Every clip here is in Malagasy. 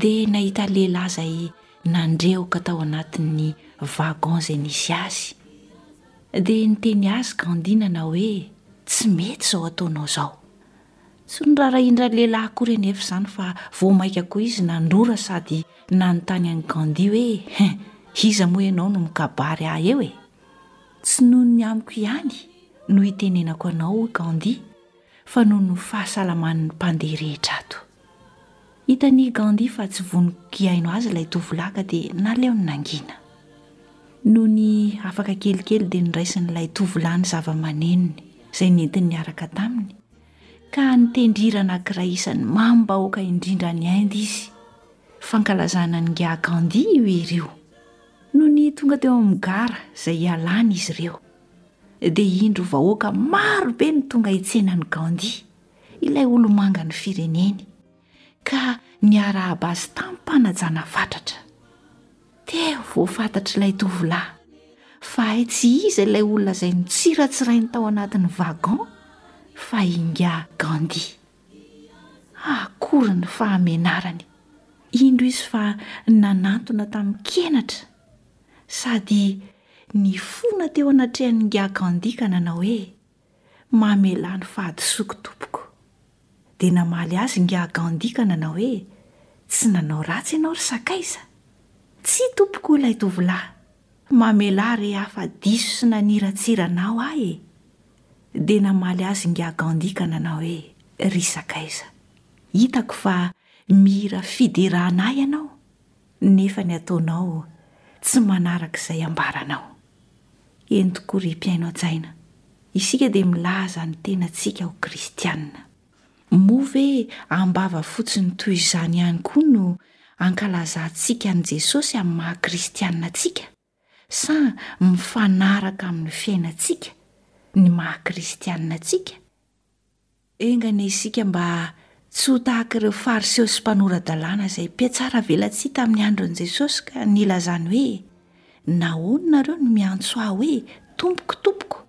dia nahita lehilahy izay nandrehoka tao anatin'ny wagon izay nisy azy. Dia niteny azy Gandhi nanao hoe, tsy mety izao ataonao izao. Tsy norarahian-dralehilahy akory anefa izany fa vao mainka koa izy nandrora sady nanontany an'i Gandhi hoe, hein, iza moa ianao no mikabary ahy eo e? Tsy noho ny amiko ihany no itenenako anao hoy Gandhi fa noho ny fahasalaman'ny mpandeha rehetra ato. Hitan'i Gandhi fa tsy voniko hihaino azy ilay tovolahy ka dia naleony nangina. Nony afaka kelikely dia niraisin'ilay tovolahy ny zavamanenony izay nentiny niaraka taminy ka nitendrira anankiray isan'ny mamim-bahoaka indrindra any Inde izy. Fankalazana an'i Gandhi io hery io. Nony tonga teo amin'ny gara izay hialany izy ireo, dia indro vahoaka maro be no tonga hitsena an'i Gandhi, ilay olomangan'ny fireneny, ka niarahaba azy tamim-panajana fatratra. Teo vao fantatr'ilay tovolahy fa hay tsy iza ilay olona izay notsiratsirainy tao anatin'ny wagon fa ingahy Gandhi. Akory ny fahamenarany! Indro izy fa nanantona tamin-kenatra sady Nifona teo anatrehan'ingahy Gandhi ka nanao hoe, Mamelà ny fahadisoako tompoko. Dia namaly azy ingahy Gandhi ka nanao hoe, Tsy nanao ratsy ianao ry sakaiza. Tsia tompoko hoy ilay tovolahy, mamelà re aho fa diso sy naniratsira anao aho e. Dia namaly azy ingahy Gandhi ka nanao hoe, Ry sakaiza. Hitako fa mihira fiderana ahy ianao. nefa ny ataonao tsy manaraka izay ambaranao. Eny tokoa ry mpihaino hajaina, isika dia milaza ny tenantsika ho kristiana. Moa ve am-bava fotsiny toy izany ihany koa no ankalazantsika an'i Jesosy amin'ny maha-kristiana antsika? Sa mifanaraka amin'ny fiainantsika, ny maha kristianina antsika? Enga anie isika mba tsy ho tahaka ireo Fariseo sy mpanora-dalàna izay mpiatsara velatsihy tamin'ny andron'i Jesosy ka nilazany hoe, Nahoana nareo no miantso Ahy hoe, Tompoko, Tompoko,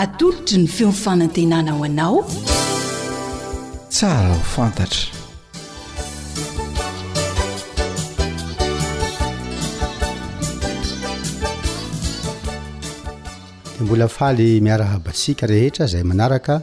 atolotry ny feo fanantenana ho anao tsara ho fantatra dia mbola faly miarahabasika rehetra izay manaraka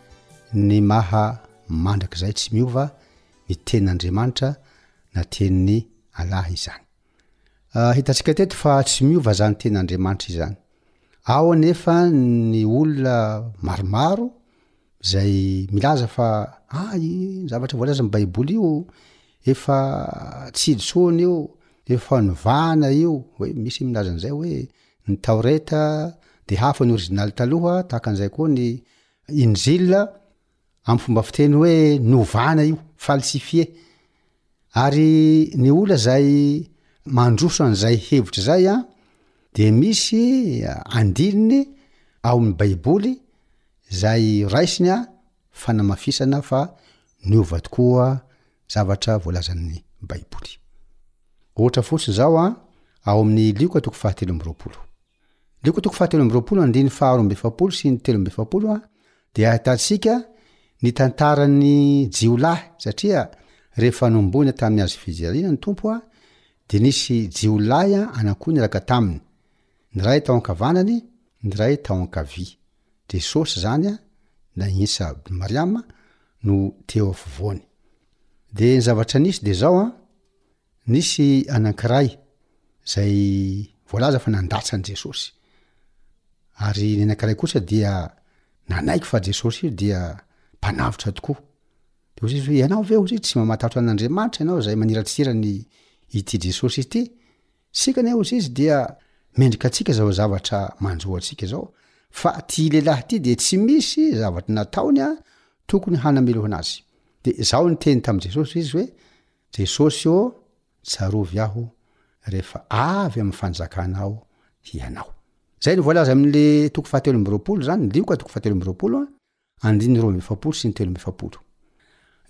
Ny maha mandrakizay tsy miova ny tenin'Andriamanitra na tenin'i Allah izany. Hitantsika teto fa tsy miova izany tenin'Andriamanitra izany. Ao anefa ny olona maromaro izay milaza fa ah i zavatra voalaza amin'ny Baiboly io efa tsy intsony io, efa novana io, hoe misy milaza an'izay hoe ny Taoreta dia hafa ny originaly taloha, tahaka an'izay koa ny Injil amin'ny fomba fiteny hoe novana io, falsifié, ary ny ola zay mandroso an'izay hevitra izay an, dia misy andininy ao amin'ny baiboly zay raisiny an fanamafisana fa niova tokoa zavatra voalazan'ny baiboly. Ohatra fotsiny zao an, ao amin'ny lioka toko fahatelo amby roapolo. Loko toko fahatelo amby roapolo andiny faharoa amby efapolo sy ny telo amby efapolo dia ahitantsika ny tantaran'ny jiolahy satria rehefa nomboina tamin'ny hazo fijaliana ny tompo dia nisy jiolahy anankiroa niaraka taminy, ny iray tao ankavanany, ny iray tao ankavia. Jesosy izany an, na Insa bin Mariama no teo afovoany. Dia ny zavatra nisy dia izao an, Nisy anankiray izay voalaza fa nandatsa an'i Jesosy. Ary ny anankiray kosa dia nanaiky fa Jesosy dia mpanavotra tokoa. Dia hoy izy hoe ianao ve hoy tsy mamatahotra an'Andriamanitra ianao izay maniratsira ny ity Jesosy ity? Isika anie hoy izy dia mendrika antsika izao zavatra manjo antsika izao, fa ity lehilahy ity dia tsy misy zavatra nataony tokony hanamelohana azy. Dia izao niteny tamin'i Jesosy izy hoe Jesosy ô, tsarovy aho rehefa avy amin'ny fanjakanao hianao. Izay no voalaza amin'ny toko fahatelo amby roapolo izany, Lioka toko fahatelo amby roapolo, andininy roa amby efapolo sy ny telo amby efapolo.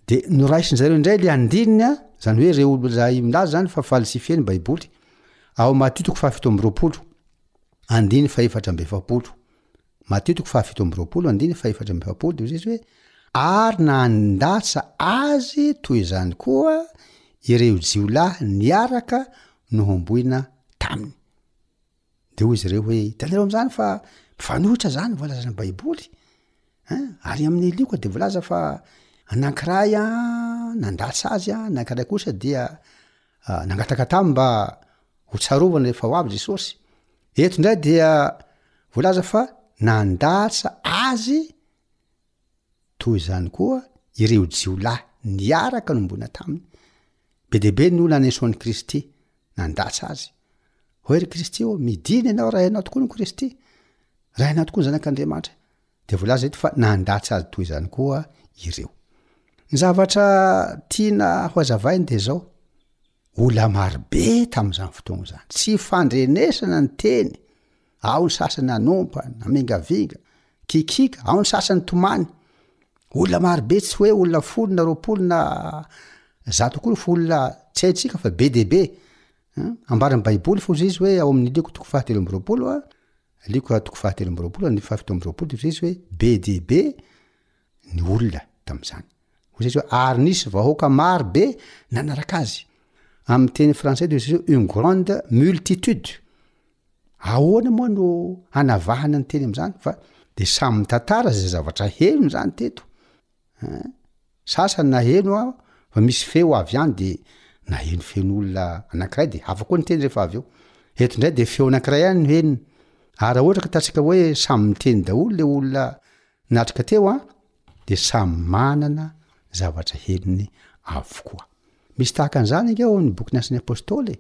Dia noraisin-dry zareo indray ilay andininy, izany hoe ireo olona milaza izany fa faly sy feno Baiboly, ao Matio toko fahafito amby roapolo, andininy fahefatra amby efapolo. Matio toko fahafito amby roapolo andiny fahefatra amby efapolo dia hoy Jesoa hoe ary nandatsa azy toy izany koa ireo jiolahy niaraka nohomboina taminy. Dia hoy izy ireo hoe hitanareo amin'izany fa mifanohitra izany voalazan'ny Baiboly. Hein? Ary amin'ny lioka dia voalaza fa anankiray a nandatsa azy a anankiray kosa dia nangataka taminy mba hotsarovana rehefa ho avy Jesosy. Eto indray dia voalaza fa nandatsa azy toy izany koa ireo jiolahy niaraka nomboina taminy. Be dia be ny olona nesoan'i Kristy, nandatsa azy. Hoy ry Kristy, Ô, midina ianao, raha ianao tokoa no Kristy, raha ianao tokoa ny Zanak'Andriamanitra, Dia voalaza eto fa nandà tsy azy toy izany koa ireo. Ny zavatra tiana hohazavaina dia izao, olona maro be tamin'izany fotoana izany, tsy fandrenesana ny teny, ao ny sasany nanompa, namingavinga, kikiaka, ao ny sasany tomany. Olona maro be tsy hoe olona folo na roapolo na zato akory fa olona tsy haintsika fa be dia be. Ambaran'ny Baiboly fa hoy izy hoe ao amin'ny Iliako toko fahatelo amby roapolo, Andiko ha toko fahatelo amby roapolo andininy fahafito amby roapolo dia hoy Jesosy hoe, Be dia be ny olona tamin'izany. Hoy Jesosy hoe, Ary nisy vahoaka maro be nanaraka Azy. Amin'ny teny frantsay dia hoy Jesosy, une grande multitude. Ahoana moa no hanavahana ny teny amin'izany? Fa dia samy mitantara izay zavatra henony izany teto. Hein? Sasany naheno aho fa misy feo avy any dia naheno feon'olona anankiray dia hafa koa ny teny rehefa avy eo. Eto indray dia feo anankiray ihany no henony. Ary raha ohatra ka ataontsika hoe samy miteny daholo le olona natrika teo an, dia samy manana zavatra henony avokoa. Misy tahaka an'izany ange ao amin'ny bokin'ny Asan'ny Apôstôly e.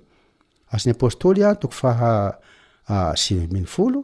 Asan'ny Apôstôly an, toko faha sivy ambin'ny folo,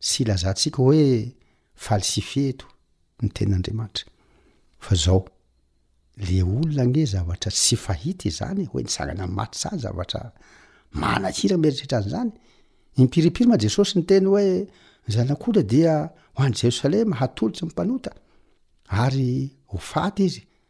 sy hilazantsika hoe falsifie eto ny tenin'Andriamanitra. Fa izao, le olona anie zavatra tsy fahita izany hoe nitsangana maty izany zavatra manahira ny mieritreritra an'izany. Impiripiry ma Jesosy niteny hoe ny zanak'ondry dia ho any Jerosalema hatolotry ny mpanota ary ho faty izy.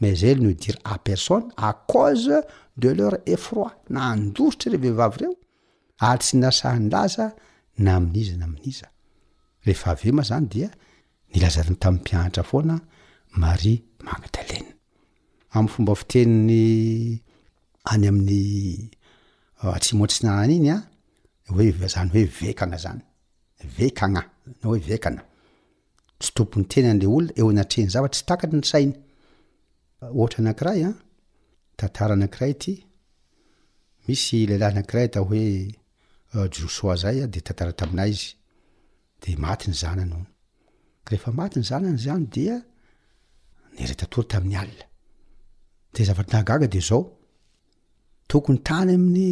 mais elle ne dire à personne à cause de leur effroi na andositra ireo vehivavy ireo ary tsy nasahin-daza na amin'iza na amin'iza. Rehefa avy eo ma zany dia nilazariny tamin'ny mpianatra foana Maria Magdalena. Amin'ny fomba fitenin'ny any amin'ny euh, Atsimo Atsinanana iny an, hoe zany hoe vekagna zany. Vekagna na hoe vekana. Tsy tompon' ny tenany le olona eo anatrehan' ny zavatra, tsy takatry ny sainy. Ohatra anankiray an, tantara anankiray ity, misy lehilahy anankiray atao hoe Josoa zay an, de tantara taminay izy, de maty ny zanany hono, ka rehefa maty ny zanany zany dia niara-tatory tamin' ny alina, de ny zavatra nahagaga dia zao, tokony tany amin' ny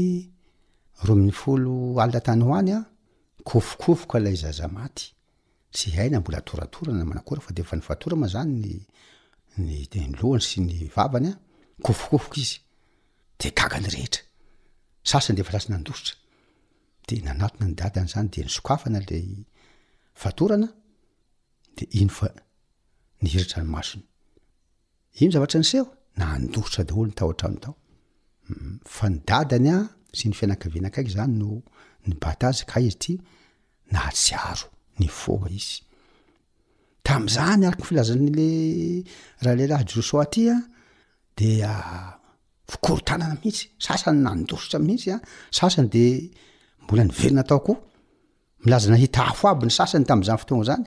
roa ambin'ny folo alina tany ho any an, nikofokofoka ilay zaza maty. Tsy hay na mbola atoratorana na manakory fa de efa nifatora ma zany ny ny te- ny lohany sy ny vavany a, mikofokofoka izy, de gaga ny rehetra, sasany de efa lasa nandositra, de nanatona ny dadany zany de nisokafana lay fatorana de iny fa nihiratra ny masony. Ino zavatra niseho? Nandositra daholo ny tao an-trano tao. Fa ny dadany a, sy ny fianakaviana akaiky izany no nibata azy ka izy ity nahatsiaro, nifoha izy. Tamin'izany araka ny filazan'ilay ralehilahy Josoa ity a, dia fikorontanana mihitsy, sasany nandositra mihitsy a, sasany dia mbola niverina tao koa. Milaza nahita afo aby ny sasany tamin'izany fotoana izany.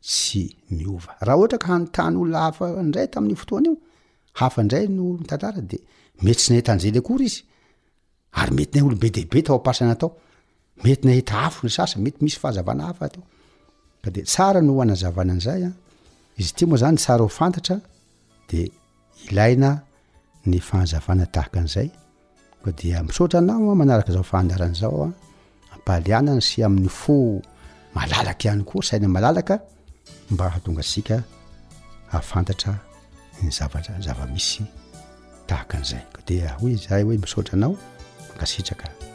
tsy miova. Raha ohatra ka hanontany olona hafa indray tamin'io fotoana io, hafa indray no nitantara dia mety tsy nahita an'izay le cours izy. Ary mety nahay olom-be dia be tao am-pasana tao. Mety nahita afo ny sasany, mety misy fahazavana hafa atao. Ka dia tsara no hanazavana an'izay an. Izy ity moa zany tsara ho fantatra dia Ilaina ny fanazavana tahaka an'izay, koa dia misaotra anao manaraka izao fandaharana izao a, ampahalianana sy amin'ny fo malalaka ihany koa, saina malalaka mba hahatonga antsika hahafantatra ny zavatra ny zava-misy tahaka an'izay, koa dia hoy izahay hoe misaotra anao, mankasitraka.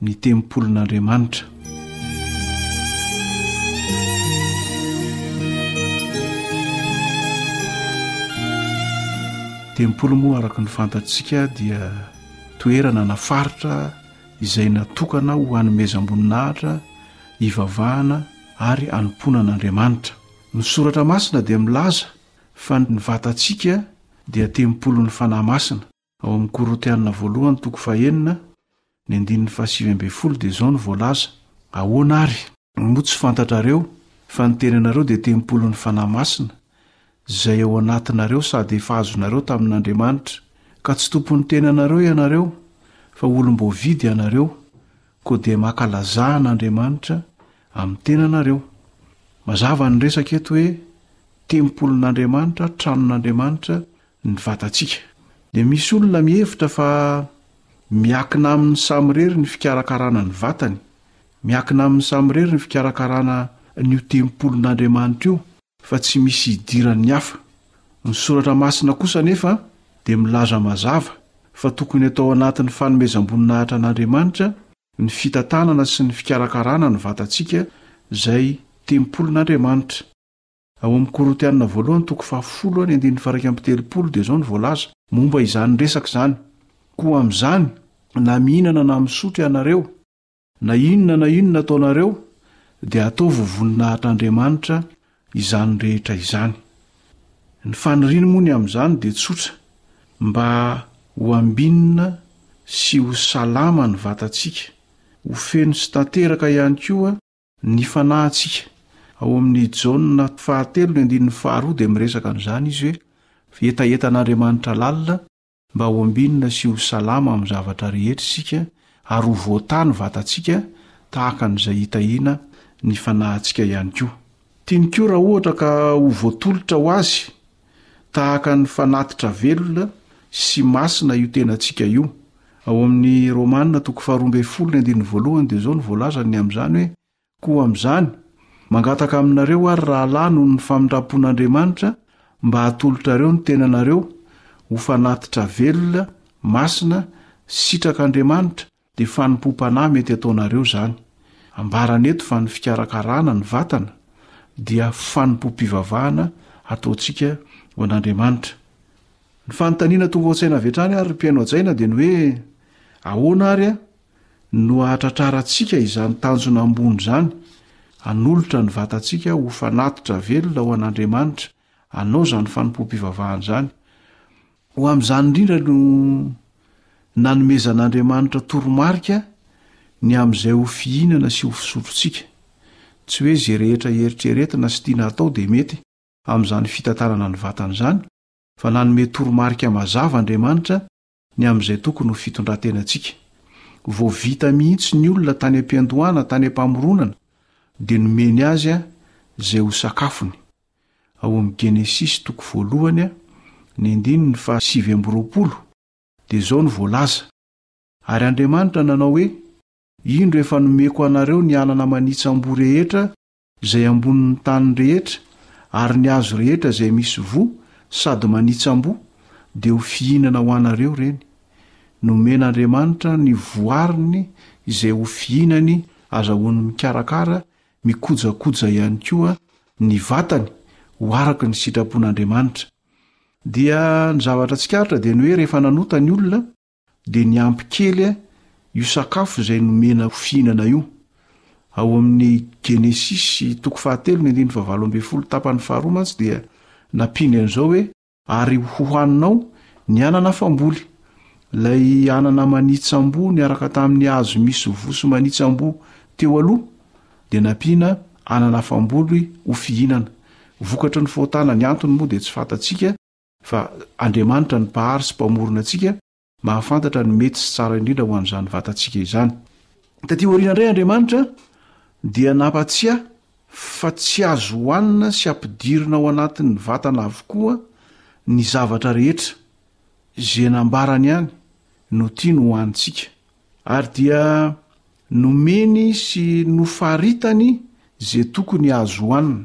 ny tempolin'Andriamanitra. Tempoly moa araka ny fantatsika dia toerana na faritra izay natokana ho hanomezam-boninahitra, hivavahana ary hanompoana an'Andriamanitra. Ny Soratra Masina dia milaza fa ny vatantsika dia tempolin'ny Fanahy Masina. Ao amin'ny Korintiana voalohany toko fahenina, ny andininy fahasivy ambin'ny folo dia izao no voalaza, Ahoana àry? Moa tsy fantatrareo fa ny tenanareo dia tempolin'ny Fanahy Masina, izay ao anatinareo sady efa azonareo tamin'Andriamanitra? Ka tsy tompon'ny tenanareo ianareo, fa olom-boavidy ianareo, koa dia mankalazà an'Andriamanitra amin'ny tenanareo. Mazava ny resaka eto hoe tempolin'Andriamanitra, tranon'Andriamanitra, ny vatantsika. Dia misy olona mihevitra fa miakina aminy samirery ny fikarakarana ny vatany, miakina aminy samirery ny fikarakarana an'io tempolin-Andriamanitra io fa tsy misy idiran'ny hafa. Ny soratra masina kosa anefa dia milaza mazava fa tokony atao anatin'ny fanomezam-boninahitra an'Andriamanitra ny fitantanana sy ny fikarakarana ny vatantsika izay tempolin'Andriamanitra. Ao amin'ny Korintiana voalohany toko fahafolo ary andininy faha iraika amby telopolo dia izao no voalaza momba izany resaka izany, Koa amin'izany, na mihinana na misotro ianareo, na inona na inona ataonareo, dia ataovy ho voninahitr'Andriamanitra izany rehetra izany. Ny faniriany moa ny amin'izany dia tsotra, mba ho ambinina sy ho salama ny vatantsika, ho feno sy tanteraka ihany koa Ny fanahintsika. Ao amin'ny Jaona fahatelo ny andininy faharoa dia miresaka an'izany izy hoe hetaheta an'Andriamanitra lalina mba ho ambinina sy ho salama amin'ny zavatra rehetra isika ary ho voatahy ny vatantsika tahaka an'izay hitahiana ny fanahintsika ihany koa. Tiany koa raha ohatra ka ho voatolotra ho azy Tahaka ny fanatitra velona sy masina io tenantsika io. Ao amin'ny Romana toko faharoa ambin'ny folo ny andininy voalohany dia izao no voalazany ny amin'izany hoe, Koa amin'izany, mangataka aminareo aho ry rahalahy noho ny famindram-pon'Andriamanitra mba hatolotrareo ny tenanareo ho fanatitra velona, masina, sitrak'Andriamanitra, Dia fanompoam-panahy mety ataonareo izany. Ambarany eto fa ny fikarakarana ny vatana dia fanompoam-pivavahana ataontsika ho an'Andriamanitra. Ny fanontaniana tonga ao an-tsaina avy hatrany ary ry mpihaino hajaina dia ny hoe, Ahoana ary no hahatratrarantsika izany tanjona ambony izany, hanolotra ny vatantsika ho fanatitra velona ho an'Andriamanitra anao izany fanompoam-pivavahana izany. Ho amin'izany indrindra no nanomezan'Andriamanitra toromarika ny amin'izay ho fihinana sy ho fisotrontsika. Tsy hoe izay rehetra eritreretina sy tiana hatao dia mety amin'izany fitantanana ny vatana izany, fa nanome toromarika mazava Andriamanitra ny amin'izay tokony ho fitondrantenantsika. Vao vita mihitsy ny olona tany am-piandohana tany am-pamoronana dia nomeny azy izay ho sakafony. Ao amin'ny Genesisy toko voalohany, ny andininy faha sivy amby roapolo, dia izao no voalaza, Ary Andriamanitra nanao hoe, Indro efa nomeko anareo ny anana manitsam-bo rehetra izay ambonin'ny tany rehetra, ary ny hazo rehetra izay misy voa sady manitsam-boa, dia ho fihinana ho anareo ireny. Nomen'Andriamanitra ny voariny izay ho fihinany, azahoany mikarakara, mikojakoja ihany koa ny vatany ho araka ny sitrapon'Andriamanitra. Dia ny zavatra tsikaritra dia ny hoe rehefa nanota ny olona, dia niampy kely io sakafo izay nomena ho fihinana io. Ao amin'ny Genesisy toko fahatelo ny andininy fahavalo ambin'ny folo tapany faharoa mantsy dia nampiany an'izao hoe ary hohaninao ny anana famboly, ilay anana manitsam-bo niaraka tamin'ny hazo misy voa sy manitsam-bo teo aloha, dia nampiana anana famboly ho fihinana. Vokatry ny fahotana, ny antony moa dia tsy fantatsika. Fa Andriamanitra ny Mpahary sy Mpamorona antsika mahafantatra ny mety sy tsara indrindra ho an'izany vatantsika izany. Taty aoriana indray Andriamanitra dia nampatsiahy fa tsy azo hohanina sy ampidirina ao anatin'ny vatana avokoa ny zavatra rehetra, ze nambarany ihany no tiany hohanintsika. Ary dia nomeny sy nofaritany ze tokony azo hohanina.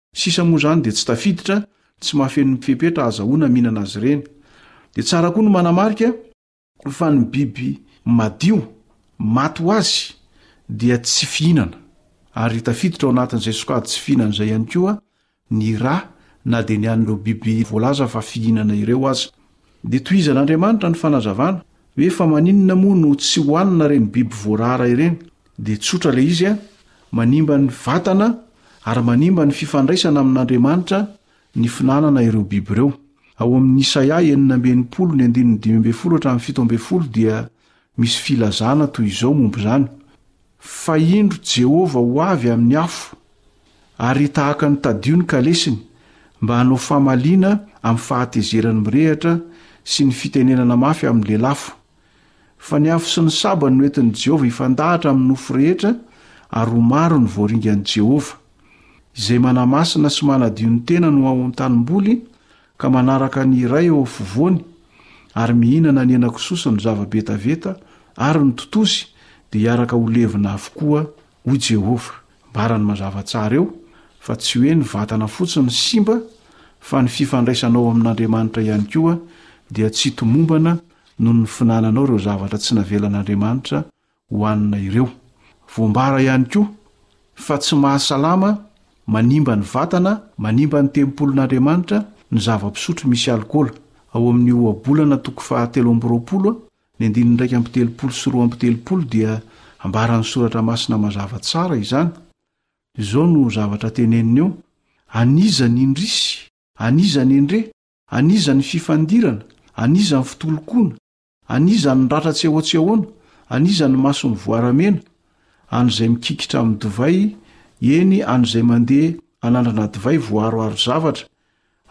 Sisa moa izany dia tsy tafiditra, tsy mahafeno ny fepetra ahazahoana mihinana azy ireny. Dia tsara koa ny manamarika fa ny biby madio, maty ho azy, dia tsy fihinana. Ary tafiditra ao anatin'izay sokajy tsy fihinana izay ihany koa ny ra na dia ny an'ireo biby voalaza fa fihinana ireo aza. Dia tohizan'Andriamanitra ny fanazavana, hoe fa maninona moa no tsy hohanina ireny biby voarara ireny? Dia tsotra ilay izy a! Manimba ny vatana ary manimba ny fifandraisana amin'Andriamanitra ny fihinanana ireo biby ireo. Ao amin'ny Isaia enina amby enimpolo ny andininy dimy ambin'ny folo hatramin'ny fito ambin'ny folo dia misy filazana toy izao momba izany, Fa indro Jehovah ho avy amin'ny afo, ary hitahaka ny tadio ny kalesiny, mba hanao famaliana amin'ny fahatezerany mirehatra sy ny fitenenana mafy amin'ny lelafo. Fa ny afo sy ny sabany no entin'i Jehovah hifandahatra amin'ny nofo rehetra, ary ho maro ny voaringan'i Jehovah. Izay manamasina sy manadio ny tenany ho ao an-tanimboly, ka manaraka ny iray eo afovoany ary mihinana ny henakisoa sy ny zava-betaveta ary ny totozy, dia hiaraka ho levona avokoa, hoy Jehovah. Ambarany mazava tsara eo fa tsy hoe ny vatana fotsiny no simba, fa ny fifandraisanao amin'Andriamanitra ihany koa dia tsy tomombana noho ny finananao ireo zavatra tsy navelan'Andriamanitra hohanina ireo. Voambara ihany koa fa tsy mahasalama, manimba ny vatana, manimba ny tempolinaAndriamanitra ny zava-pisotro misy alikaola. Ao amin'ny Ohabolana toko fahatelo amby roapolo, ny andininy iraika amby telopolo sy roa amby telopolo dia ambaran'ny Soratra Masina mazava tsara izany. Izao no zavatra teneniny eo, An'iza ny indrisy? An'iza ny endre? An'iza ny fifandirana? An'iza ny fitolokona? An' iza ny ratra tsy ahoan-tsehoana? An' iza ny masony voaramena? An' izay mikikitra amin'ny divay, eny, an' izay mandeha anandrana divay voaharoharo zavatra.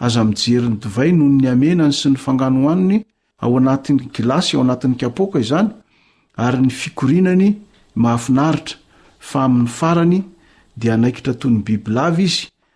Aza mijery ny divay noho ny hamenany sy ny fanganohanony ao anatin'ny gilasy ao anatin'ny kapoaka izany ary ny fikorianany mahafinaritra, fa amin'ny farany dia hanaikitra toy ny bibilava izy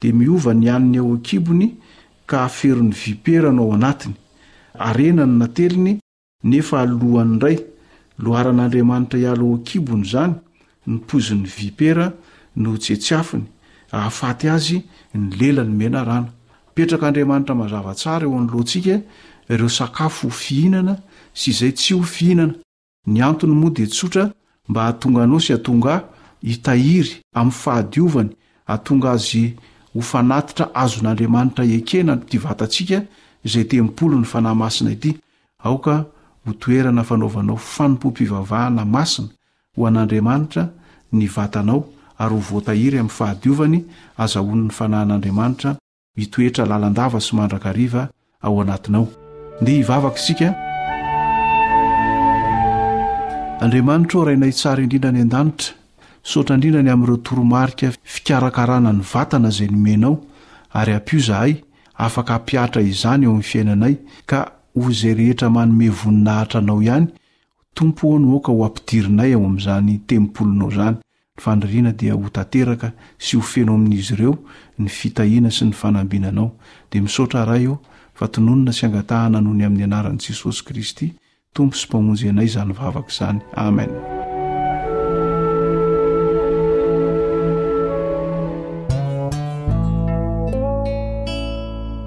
dia miova ny haniny ao an-kibony ka aferon'ny vipera no ao anatiny. Harena no nateliny, nefa aloany indray. Loharan'Andriamanitra hiala ao an-kibony izany, ny poizin'ny vipera no tsiatsiafiny, hahafaty azy ny lelany menarana. Apetrak'Andriamanitra mazava tsara eo anoloantsika ireo sakafo ho fihinana sy izay tsy ho fihinana. Ny antony moa dia tsotra mba hahatonga anao sy hahatonga ahy hitahiry amin'ny fahadiovany, hahatonga azy ho fanatitra azon'Andriamanitra hiekena ity vatantsika izay tempolin'ny Fanahy Masina ity. Aoka ho toerana fanaovanao fanompoam-pivavahana masina ho an'Andriamanitra ny vatanao ary ho voatahiry amin'ny fahadiovany azahoan'ny Fanahin'Andriamanitra mitoetra lalandava sy mandrakariva ao anatinao. Ndeha hivavaka isika. Andriamanitra ô, Rainay tsara indrindra any an-danitra, misaotra indrindra ny amin'ireo toromarika fikarakarana ny vatana izay nomenao, ary ampio izahay afaka hampihatra izany eo amin'ny fiainanay, ka ho izay rehetra manome voninahitra Anao ihany, Tompo ô, no aoka ho ampidirinay ao amin'izany tempolinao izany, Ny faniriana dia ho tanteraka sy ho feno amin'izy ireo ny fitahiana sy ny fanambinanao. Dia misaotra Ray ô, fa tononina sy angatahana noho ny amin'ny anaran'i Jesosy Kristy, Tompo sy Mpamonjy anay izany vavaka izany. Amen.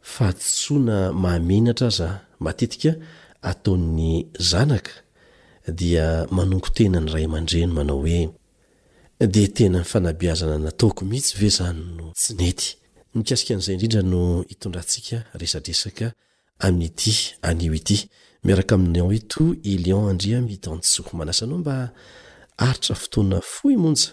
fahadisoana mahamenatra aza matetika ataon'ny zanaka dia manongo-tena ny ray aman-dreny manao hoe, dia tena ny fanabeazana nataoko mihitsy ve izany no tsy nety? Mikasika an'izay indrindra no hitondrantsika resadresaka amin'ity anio ity. Miaraka aminao eto i Lion Andriamitansoa. Manasa anao mba haharitra fotoana fohy monja.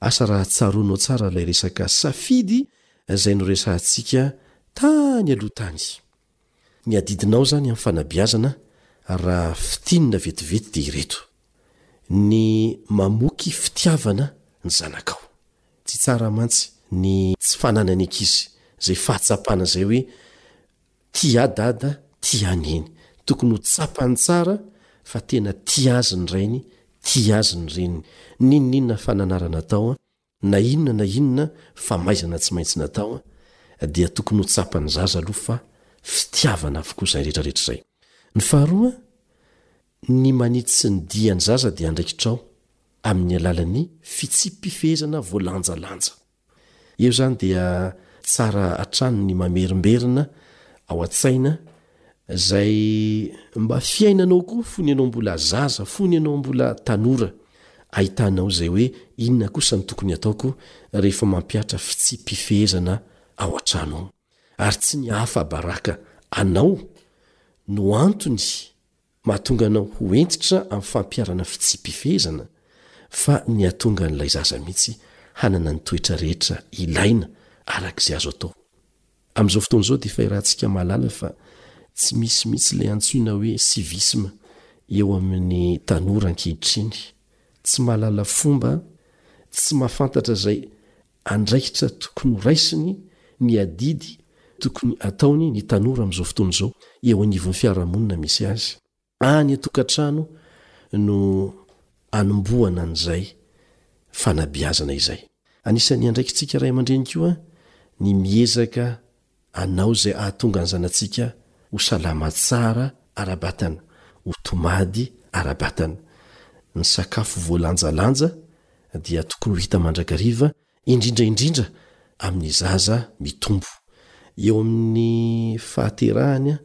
Asa raha tsaroanao tsara ilay resaka safidy izay noresahantsika tany aloha tany. Ny adidinao izany amin'ny fanabeazana raha fintinina vetivety dia ireto, ny mamoky fitiavana ny zanakao. Tsy tsara mantsy ny tsy fananan'ny ankizy izay fahatsapana izay hoe Tia dada, tia neny. Tokony ho tsapany tsara fa tena tia azy ny rainy, tia azy ny reniny. N'inon'inona fananarana atao, na inona na inona famaizana tsy maintsy natao, dia tokony ho tsapan'ny zaza aloha fa fitiavana avokoa izay rehetrarehetra izay. Ny faharoa, ny manitsy ny dian'ny zaza dia andraikitrao amin'ny alalan'ny fitsipi-pifehezana voalanjalanja. Eo izany dia tsara hatrany ny mamerimberina ao an-tsaina izay mba fiainanao koa fony ianao mbola zaza, fony ianao mbola tanora. Ahitanao izay hoe inona kosa no tokony hataoko rehefa mampihatra fitsipi-pifehezana ao an-trano ao. Ary tsy ny hahafa-baraka anao no antony Mahatonga anao ho hentitra amin'ny fampiharana fitsiam-pifehezana fa ny hahatonga an'ilay zaza mihitsy hanana ny toetra rehetra ilaina araka izay azo atao. Amin'izao fotoana izao dia efa iarahantsika mahalala fa tsy misy mihitsy ilay antsoina hoe civisme eo amin'ny tanora ankehitriny. Tsy mahalala fomba, tsy mahafantatra izay Andraikitra tokony ho raisiny ny adidy tokony ataony ny tanora amin'izao fotoana izao eo anivon'ny fiarahamonina misy azy. Any an-tokantrano no anombohana an'izay fanabeazana izay. Anisan'ny andraikitsika ray aman-dreny koa ny miezaka Anao izay hahatonga ny zanatsika ho salama tsara ara-batana, ho tomady ara-batana. Ny sakafo voalanjalanja dia tokony ho hita mandrakariva, indrindra indrindra amin'ny zaza mitombo. Eo amin'ny fahaterahany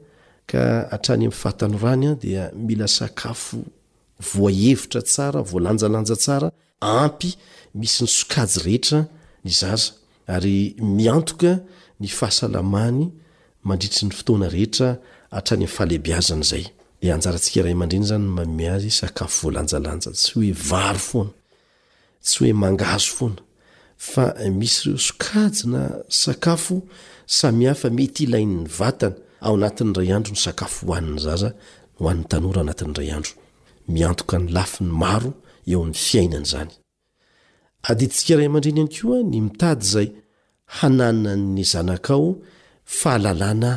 ka hatrany amin'ny fahatanorany dia mila sakafo voahevitra tsara, voalanjalanja tsara ampy misy ny sokajy rehetra ny zaza ary miantoka ny fahasalamany mandritry ny fotoana rehetra hatrany amin'ny fahalehibeazany izay. Dia anjarantsika ray aman-dreny izany ny manome azy sakafo voalanjalanja, tsy hoe vary foana, tsy hoe mangahazo foana fa misy ireo sokajy na sakafo samihafa mety ilain'ny vatany ao anatin'ny iray andro ny sakafo hohanin'ny zaza, hohanin'ny tanora ao anatin'ny iray andro. Miantoka ny lafiny maro eo amin'ny fiainana izany. Adidintsika ray aman-dreny ihany koa ny mitady izay hananan'ny zanakao fahalalana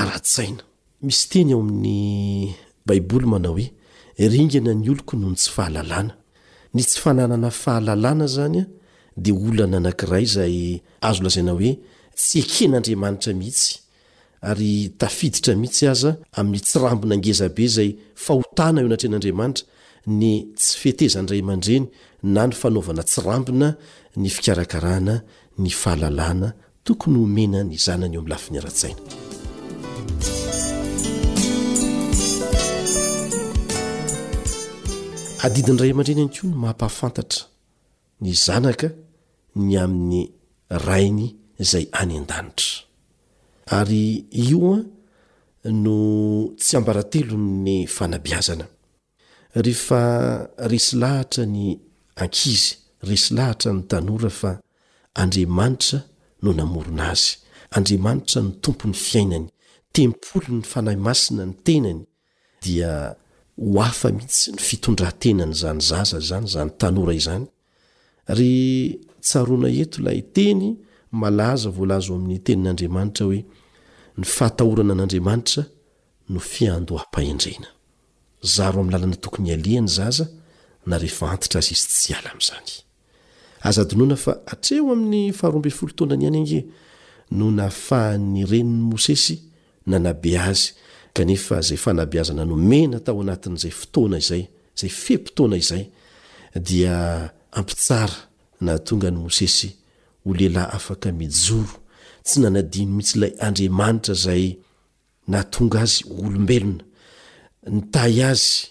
ara-tsaina. Misy teny ao amin'ny Baiboly manao hoe, Ringana ny oloko noho ny tsy fahalalana. Ny tsy fananana fahalalana izany dia olana anankiray izay azo lazaina hoe tsy eken'Andriamanitra mihitsy ary tafiditra mihitsy aza amin'ny tsirambina ngeza be izay fahotana eo anatrehan'Andriamanitra ny tsy fetezan'ny ray aman-dreny na ny fanaovana tsirambina ny fikarakarana ny fahalalana tokony homena ny zanany eo amin'ny lafiny ara-tsaina. Adidin'ny ray aman-dreny ihany koa ny maha-mpahafantatra. ny zanaka ny amin'ny Rainy izay any an-danitra. Ary io no tsiambaratelon'ny fanabeazana. Ry fa resy lahatra ny ankizy, resy lahatra ny tanora fa Andriamanitra no namorona azy, Andriamanitra no tompon'ny fiainany, tempolin'ny Fanahy Masina ny tenany, dia ho hafa mihitsy ny fitondran-tenan' izany zaza izany, izany tanora izany, ry tsaroana eto ilay teny malaza voalaza ao amin' ny Tenin' Andriamanitra hoe, Ny fahatahorana an' Andriamanitra no fiandoham-pahendrena. Zaro amin'ny lalana tokony hialihany zaza na rehefa antitra aza izy tsy hiala amin'izany. Aza adinoina fa hatreo amin'ny faharoa ambin'ny folo taonany ihany ange no nahafahan'ny renin'i Mosesy nanabe azy, kanefa izay fanabeazana nomena tao anatin'izay fotoana izay, izay fe-potoana izay, dia ampy tsara nahatonga an'i Mosesy ho lehilahy afaka mijoro, tsy nanadino mihitsy ilay Andriamanitra izay nahatonga azy ho olombelona, nitahy azy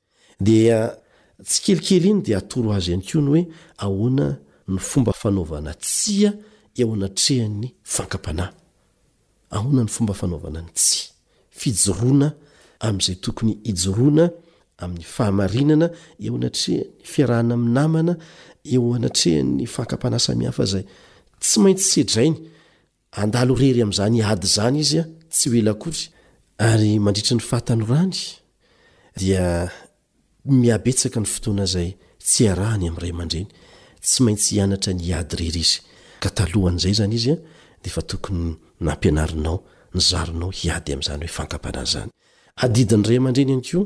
Dia tsikelikely iny dia atoro azy ihany koa ny hoe ahoana ny fomba fanaovana tsia eo anatrehan'ny fankam-panahy. Ahoana ny fomba fanaovana ny tsia? Fijoroana amin'izay tokony hijoroana amin'ny fahamarinana eo anatrehan'ny fiarahana amin'ny namana, eo anatrehan'ny fankam-panahy samihafa izay tsy maintsy sedrainy. Handalo irery amin'izany ady izany izy tsy ho ela akory, ary mandritry ny fahatanorany dia mihabetsaka ny fotoana izay tsy iarahany amin'ny ray aman-dreny. Tsy maintsy hianatra ny hiady irery izy, ka talohan'izay izany izy dia efa tokony nampianarinao, nizarinao hiady amin'izany hoe fankapana izany. Adidin'ny ray aman-dreny ihany koa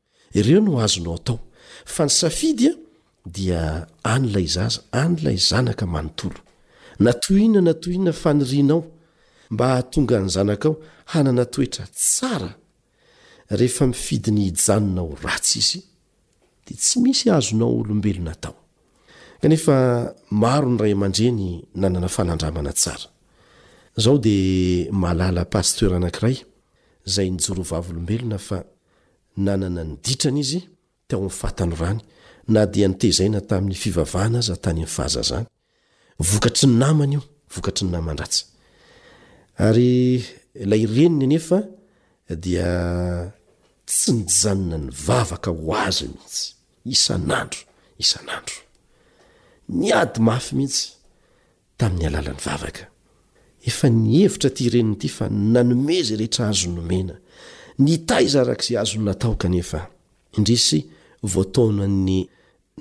Ireo no azonao atao. Fa ny safidy dia an'ilay zaza, an'ilay zanaka manontolo. Na toy inona na toy inona fanirianao mba hahatonga ny zanakao hanana toetra tsara, rehefa mifidy ny hijanona ho ratsy izy, dia tsy misy azonao olombelona atao. Kanefa maro ny ray aman-dreny nanana fanandramana tsara. Izaho dia mahalala pasteur anankiray izay nijoro vavolombelona fa nanana ny ditrany izy teo amin'ny fahatanorany, na dia notezaina tamin'ny fivavahana aza tany amin'ny fahazazany. Vokatry ny namany io, vokatry ny naman-dratsy. Ary ilay reniny anefa dia tsy nijanona nivavaka ho azy mihitsy, isan'andro isan'andro. Niady mafy mihitsy tamin'ny alalan'ny vavaka. Efa nihevitra ity reniny ity fa nanome izay rehetra azony nomena, nitaiza araka izay azony natao kanefa indrisy voataonan'ny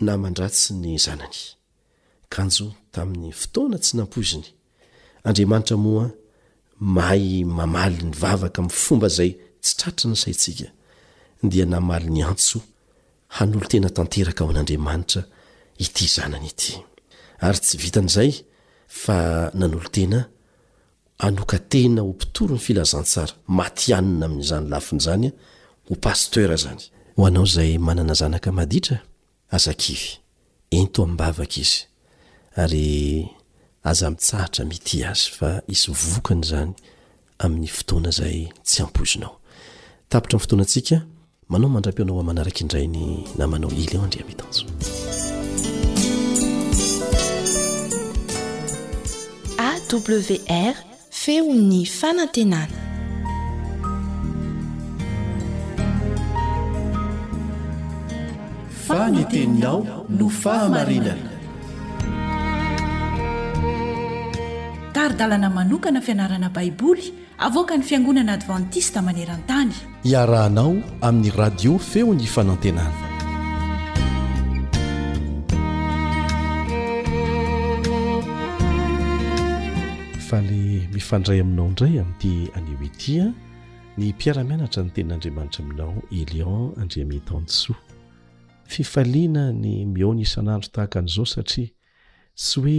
naman-dratsy ny zanany. Kanjo tamin'ny fotoana tsy nampoiziny. Andriamanitra moa mahay mamaly ny vavaka amin'ny fomba izay tsy tratry ny saintsika, dia namaly ny antso hanolo-tena tanteraka ho an'Andriamanitra ity Zanany ity. Ary tsy vitan'izay fa nanolo-tena hanoka-tena ho mpitory ny filazantsara matihanina amin'izany lafiny izany, ho pasteur izany. Ho anao izay manana zanaka maditra, aza kivy. Ento am-bavaka izy ary aza mitsahatra mitia azy fa hisy vokany izany amin'ny fotoana izay tsy ampoizinao. Tapitra ny fotoanantsika, manao mandra-peo anao amanaraka indray ny namanao Ilian Andriamitanjo. AWR Feon'ny fanantenana. Fa ny teninao no fahamarinana. Tari-dalana manokana fianarana Baiboly avoakan'ny Fiangonana Advantista maneran-tany. Iarahanao amin'ny radio feo ny fanantenana. Faly mifandray aminao indray amin'ity anio ity an. Ny mpiara-mianatra ny tenin'Andriamanitra aminao Elion Andriamitansoa. Fifaliana ny mihaona isan'andro tahaka an'izao satria tsy hoe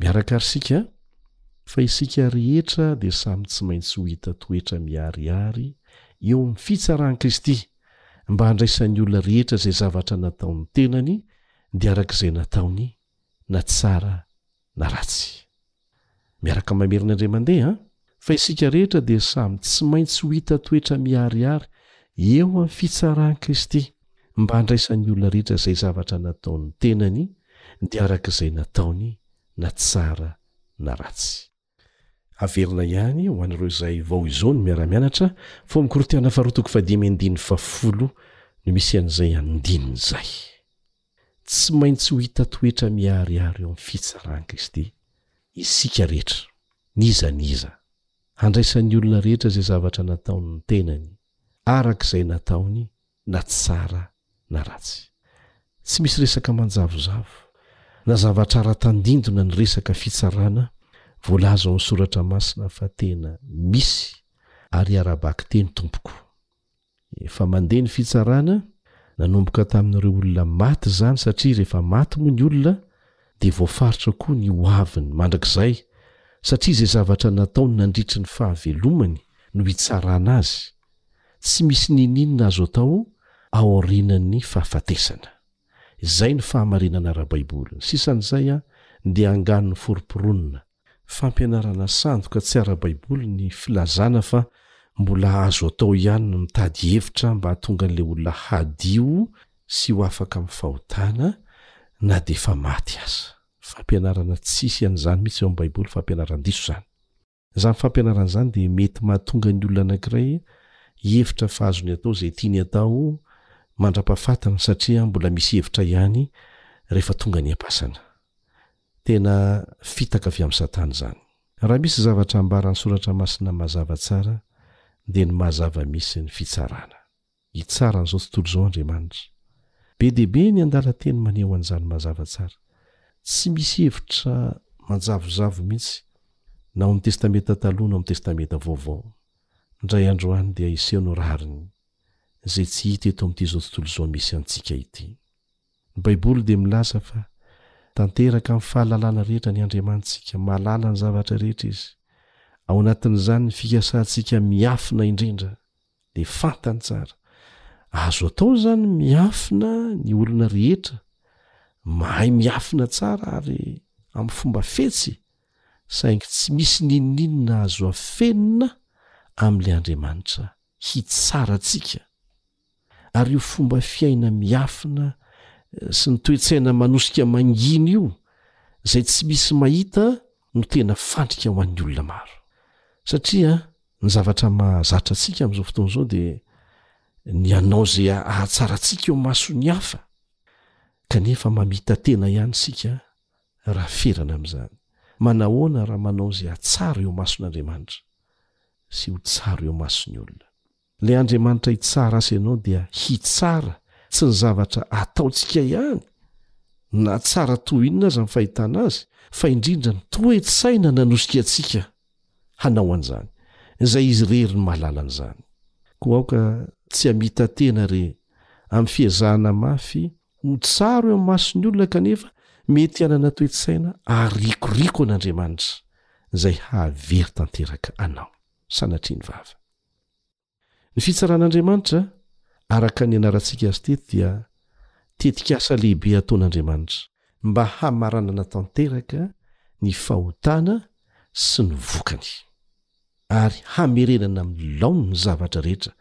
Miaraka ry sika, fa isika rehetra dia samy tsy maintsy ho hita toetra miharihary eo amin'ny fitsaran'i Kristy mba handraisan'ny olona rehetra izay zavatra nataon'ny tenany dia araka izay nataony na tsara na ratsy. Miaraka mamerina indray mandeha an! Fa isika rehetra dia samy tsy maintsy ho hita toetra miharihary eo amin'ny fitsaran'i Kristy mba handraisan'ny olona rehetra izay zavatra nataon'ny tenany dia araka izay nataony na tsara na ratsy. Averina ihany ho an'ireo izay vao izao no miara-mianatra Forum Korotiana Faharoa Toko Fahadimy Andininy Fahafolo no misy an'izay andininy izay. Tsy maintsy ho hita toetra miharihary eo amin'ny fitsaran'i Kristy isika rehetra, n'iza n'iza. Handraisan'ny olona rehetra izay zavatra nataony ny tenany, araka izay nataony na tsara na ratsy. Tsy misy resaka manjavozavo, na zavatra ara-tandindona ny resaka fitsarana voalaza ao amin'ny Soratra Masina fa tena misy ary ara-bakiteny tompoko. Efa mandeha ny fitsarana, nanomboka tamin'ireo olona maty izany satria rehefa maty moa ny olona dia voafaritra koa ny ho aviny mandrakizay satria izay zavatra nataony nandritry ny fahavelomany no hitsarana azy, tsy misy n'inon'inona azo atao aorianan'ny fahafatesana. Izay ny fahamarinana ara-baiboly. Ny sisan'izay dia angano noforomporonina. Fampianarana sandoka tsy ara-baiboly ny filazana fa mbola azo atao ihany ny mitady hevitra mba hahatonga an'ilay olona hadio sy ho afaka amin'ny fahotana na dia efa maty aza. Fampianarana tsisy an'izany mihitsy ao amin'ny Baiboly, fampianaran-diso izany. Izany fampianarana izany dia mety mahatonga ny olona anankiray hihevitra fa azony atao izay tiany atao mandra-pahafatiny satria mbola misy hevitra ihany rehefa tonga ny am-pasana. Tena fitaka avy amin'i Satana izany. Raha misy zavatra ambaran'ny Soratra Masina mazava tsara dia ny maha-zava-misy ny fitsarana. Hitsara an'izao tontolo izao Andriamanitra. Be dia be ny andalan-teny maneho an'izany mazava tsara. Tsy misy hevitra manjavozavo mihitsy na ao amin'ny Testamenta Taloha na ao amin'ny Testamenta Vaovao. Indray andro any dia hiseho ny rariny, izay tsy hita eto amin'ity izao tontolo izao misy antsika ity. Ny Baiboly dia milaza fa tanteraka amin'ny fahalalana rehetra ny Andriamanitsika, mahalala ny zavatra rehetra izy. Ao anatin'izany ny fikasantsika miafina indrindra dia fantany tsara. Azo atao izany ny miafina ny olona rehetra mahay miafina tsara ary amin'ny fomba fetsy, saingy tsy misy n'inon'inona azo afenina amin'ilay Andriamanitra hitsara antsika Ary io fomba fiaina miafina sy ny toe-tsaina manosika mangina io, izay tsy misy mahita, no tena fandrika ho an'ny olona maro. Satria ny zavatra mahazatra antsika amin'izao fotoana izao dia ny hanao izay hahatsara antsika eo mason'ny hafa, kanefa mamita-tena ihany isika raha ferana amin'izany. Manahoana raha manao izay hatsara eo mason'Andriamanitra sy ho tsara eo mason'ny olona? Ilay Andriamanitra hitsara azy ianao dia hitsara tsy ny zavatra ataontsika ihany, na tsara toa inona aza ny fahitana azy, fa indrindra ny toe-tsaina nanosika antsika hanao an'izany, izay izy irery no mahalala an'izany. Koa aoka tsy hamita-tena re amin'ny fiezahana mafy ho tsaro eo amin'ny mason'ny olona kanefa mety hanana toe-tsaina harikoriko an'Andriamanitra izay hahavery tanteraka anao, sanatria ny vava. Ny fitsaran'Andriamanitra, araka ny nianarantsika azy teto, dia tetikasa lehibe ataon'Andriamanitra mba hamaranana tanteraka ny fahotana sy ny vokany, ary hamerenana amin'ny laoniny ny zavatra rehetra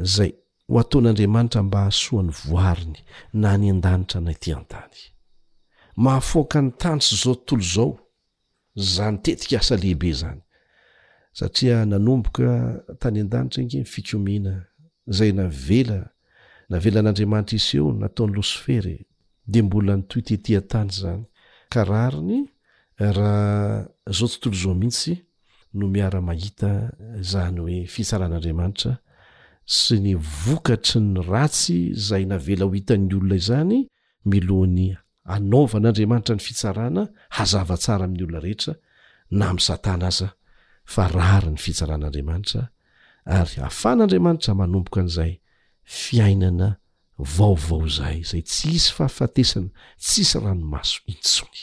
izay ho ataon'Andriamanitra mba hahasoan'ny voariny na any an-danitra na ety an-tany. Mahafaoka ny tany sy izao tontolo izao Izany tetikasa lehibe izany satria nanomboka tany an-danitra ange ny fikomiana, izay navela navelan'Andriamanitra hiseho nataon'i Losifera e! dia mbola nitohy tety an-tany izany ka rariny raha izao tontolo izao mihitsy no miara-mahita izany hoe fitsaran'Andriamanitra sy ny vokatry ny ratsy izay navela ho hitan'ny olona izany miloha ny Hanaovan'Andriamanitra ny fitsarana hazava tsara amin'ny olona rehetra, na amin'i Satana aza, fa rariny ny fitsaran'Andriamanitra, ary hahafahan'Andriamanitra manomboka an'izay fiainana vaovao izay, izay tsy hisy fahafatesana, tsy hisy ranomaso intsony.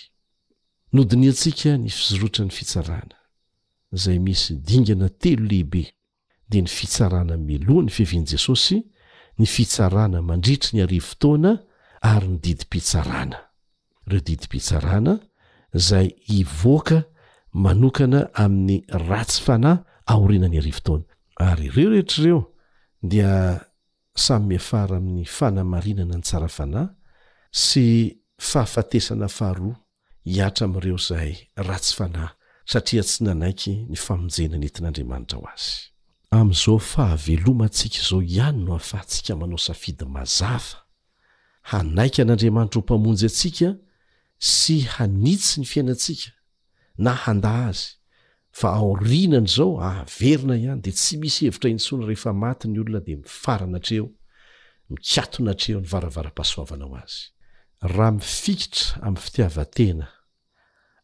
Nodinihantsika ny fizorotry ny fitsarana, izay misy dingana telo lehibe. dia ny fitsarana mialoha ny fiavian'i Jesosy, ny fitsarana mandritry ny arivo taona ary ny didim-pitsarana. Ireo didim-pitsarana izay hivoaka manokana amin'ny ratsy fanahy aorianan'ny arivo taona. Ary ireo rehetra ireo dia samy miafara amin'ny fanamarinana ny tsara fanahy sy fahafatesana faharoa. hihatra amin'ireo izay ratsy fanahy satria tsy nanaiky ny famonjena nentin'Andriamanitra ho azy. Amin'izao fahavelomantsika izao ihany no ahafahantsika manao safidy mazava, hanaiky an'Andriamanitra ho Mpamonjy antsika sy hanitsy ny fiainantsika, na handà Azy, fa aorinan izao ahaverina ihany dia tsy misy hevitra intsony rehefa maty ny olona dia mifarana hatreo mikatona hatreo ny varavaram-pahasoavana ho azy. Raha mifikitra amin'ny fitiavan-tena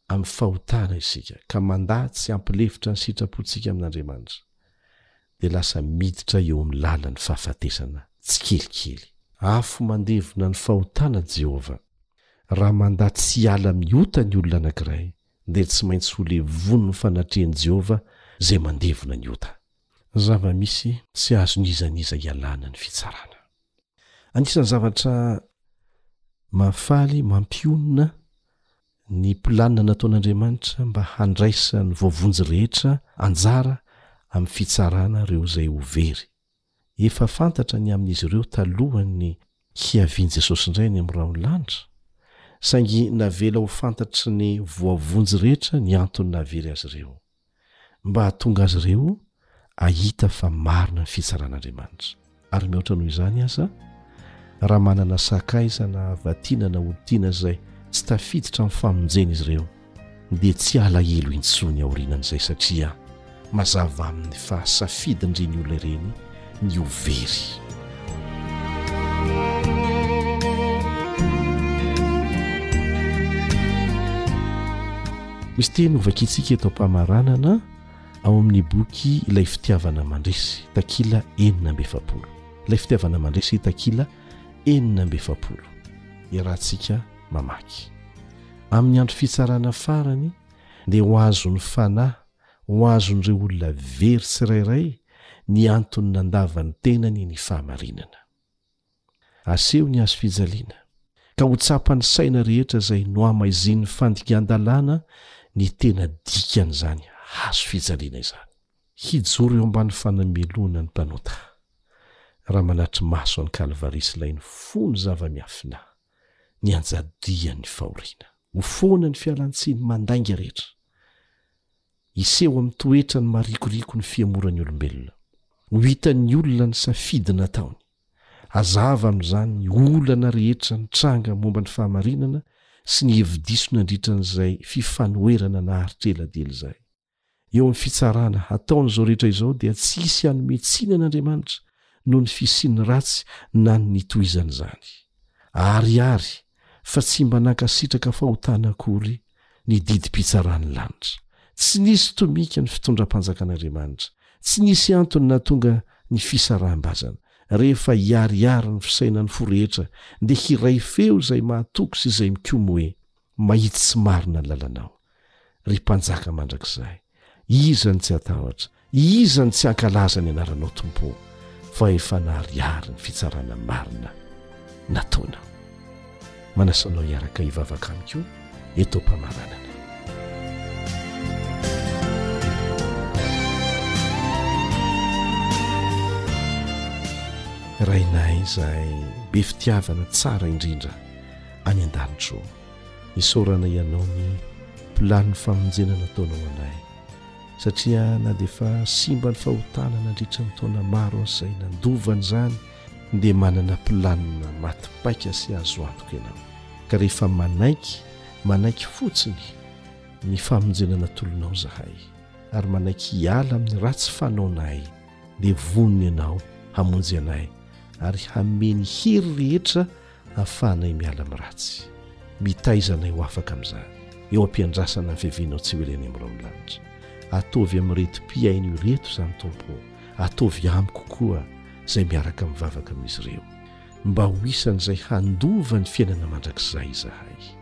amin'ny fahotana isika ka mandà tsy hampilefitra ny sitrapontsika amin'Andriamanitra dia lasa miditra eo amin'ny lalan'ny fahafatesana tsikelikely. Afo mandevona ny fahotana Jehovah raha mandà tsy hiala amin'ny ota ny olona anankiray dia tsy maintsy ho levon'ny fanatrehan'i Jehovah izay mandevona ny ota. Zava-misy tsy azon'iza n'iza ialana ny fitsarana. Anisan'ny zavatra mahafaly mampionona ny planina nataon'Andriamanitra mba handraisan'ny voavonjy rehetra anjara amin'ny fitsarana ireo izay ho very. Efa fantatra ny amin'izy ireo talohan'ny hiavian'i Jesosy indray any amin'ny rahon'ny lanitra, saingy navela ho fantatry ny voavonjy rehetra ny antony nahavery azy ireo, mba hahatonga azy ireo hahita fa marina ny fitsaran'Andriamanitra. Ary mihoatra noho izany aza, raha manana sakaiza na havatinana ho tiana izay tsy tafiditra amin'ny famonjena izy ireo, dia tsy halahelo intsony aorianan'izay satria mazava aminy fa safidin'ireny olona ireny ny ho very. Misy teny hovakintsika eto am-pamaranana ao amin'ny boky ilay fitiavana mandresy takila enina amby efapolo ilay fitiavana mandresy takila enina amby efapolo iarahantsika mamaky. Amin'ny andro fitsarana farany, dia ho azon'ny Fanahy, ho azon'ireo olona very tsirairay ny antony nandava ny tenany ny fahamarinana. Aseho ny hazo fijaliana, ka ho tsapan'ny saina rehetra izay nohamaizin'ny fandikan-dalàna ny tena dikan'izany hazo fijaliana izany. Hijoro eo ambany fanamelohana ny mpanota, raha manatri-maso an'i Kalvary sy ilay ny fo ny zava-miafina. ny anjadian'ny fahoriana. Ho foana ny fialantsiny mandainga rehetra. Hiseho amin'ny toetra ny marikoriko ny fihemoran'ny olombelona. Ho hitan'ny olona ny safidy nataony. Hazava amin'izany ny olana rehetra nitranga momba ny fahamarinana sy ny hevi-diso nandritra an'izay fifanoherana naharitra ela dia ela izay. Eo amin'ny fitsarana hataon'izao rehetra izao dia tsy hisy hanome tsiny an'Andriamanitra noho ny fisian'ny ratsy na ny nitohizany izany. Ary àry fa tsy mba nankasitraka fahotana akory ny didim-pitsaran'ny lanitra. Tsy nisy tomika ny fitondram-panjakan'Andriamanitra, tsy nisy antony nahatonga ny fisaraham-bazana. Rehefa hiharihary ny fisainan'ny fo rehetra dia hiray feo izay mahatoky sy izay mikomy hoe, Mahitsy sy marina ny lalanao, ry Mpanjaka mandrakizay, iza no tsy hatahotra, iza no tsy hankalaza ny anaranao Tompo ô, fa efa nariary ny fitsarana marina nataonao. Manasa anao hiaraka hivavaka amiko eto am-pamaranana. Rainay izahay be fitiavana tsara indrindra, any an-danitro. Isaorana Ianao ny planin'ny famonjena nataonao anay, satria na dia efa simba ny fahotana nandritra ny taona maro aza izay nandova an'izany, dia manana planina maty paika sy azo antoka Ianao, ka rehefa manaiky, manaiky fotsiny ny famonjena natolonao izahay, ary manaiky hiala amin'ny ratsy fanaonay, dia vonona Ianao hamonjy anay ary hameno hery rehetra Ahafahanay miala amin'ny ratsy. Mitaiza anay ho afaka amin'izany, eo am-piandrasana ny fiavianao tsy ho ela eny amin'ny raon'ny lanitra. Ataovy amin'ireto mpihaino ireto izany, Tompo ô. Ataovy amiko koa, izay miaraka mivavaka amin'izy ireo. Mba ho isan'izay handova ny fiainana mandrakizay izahay.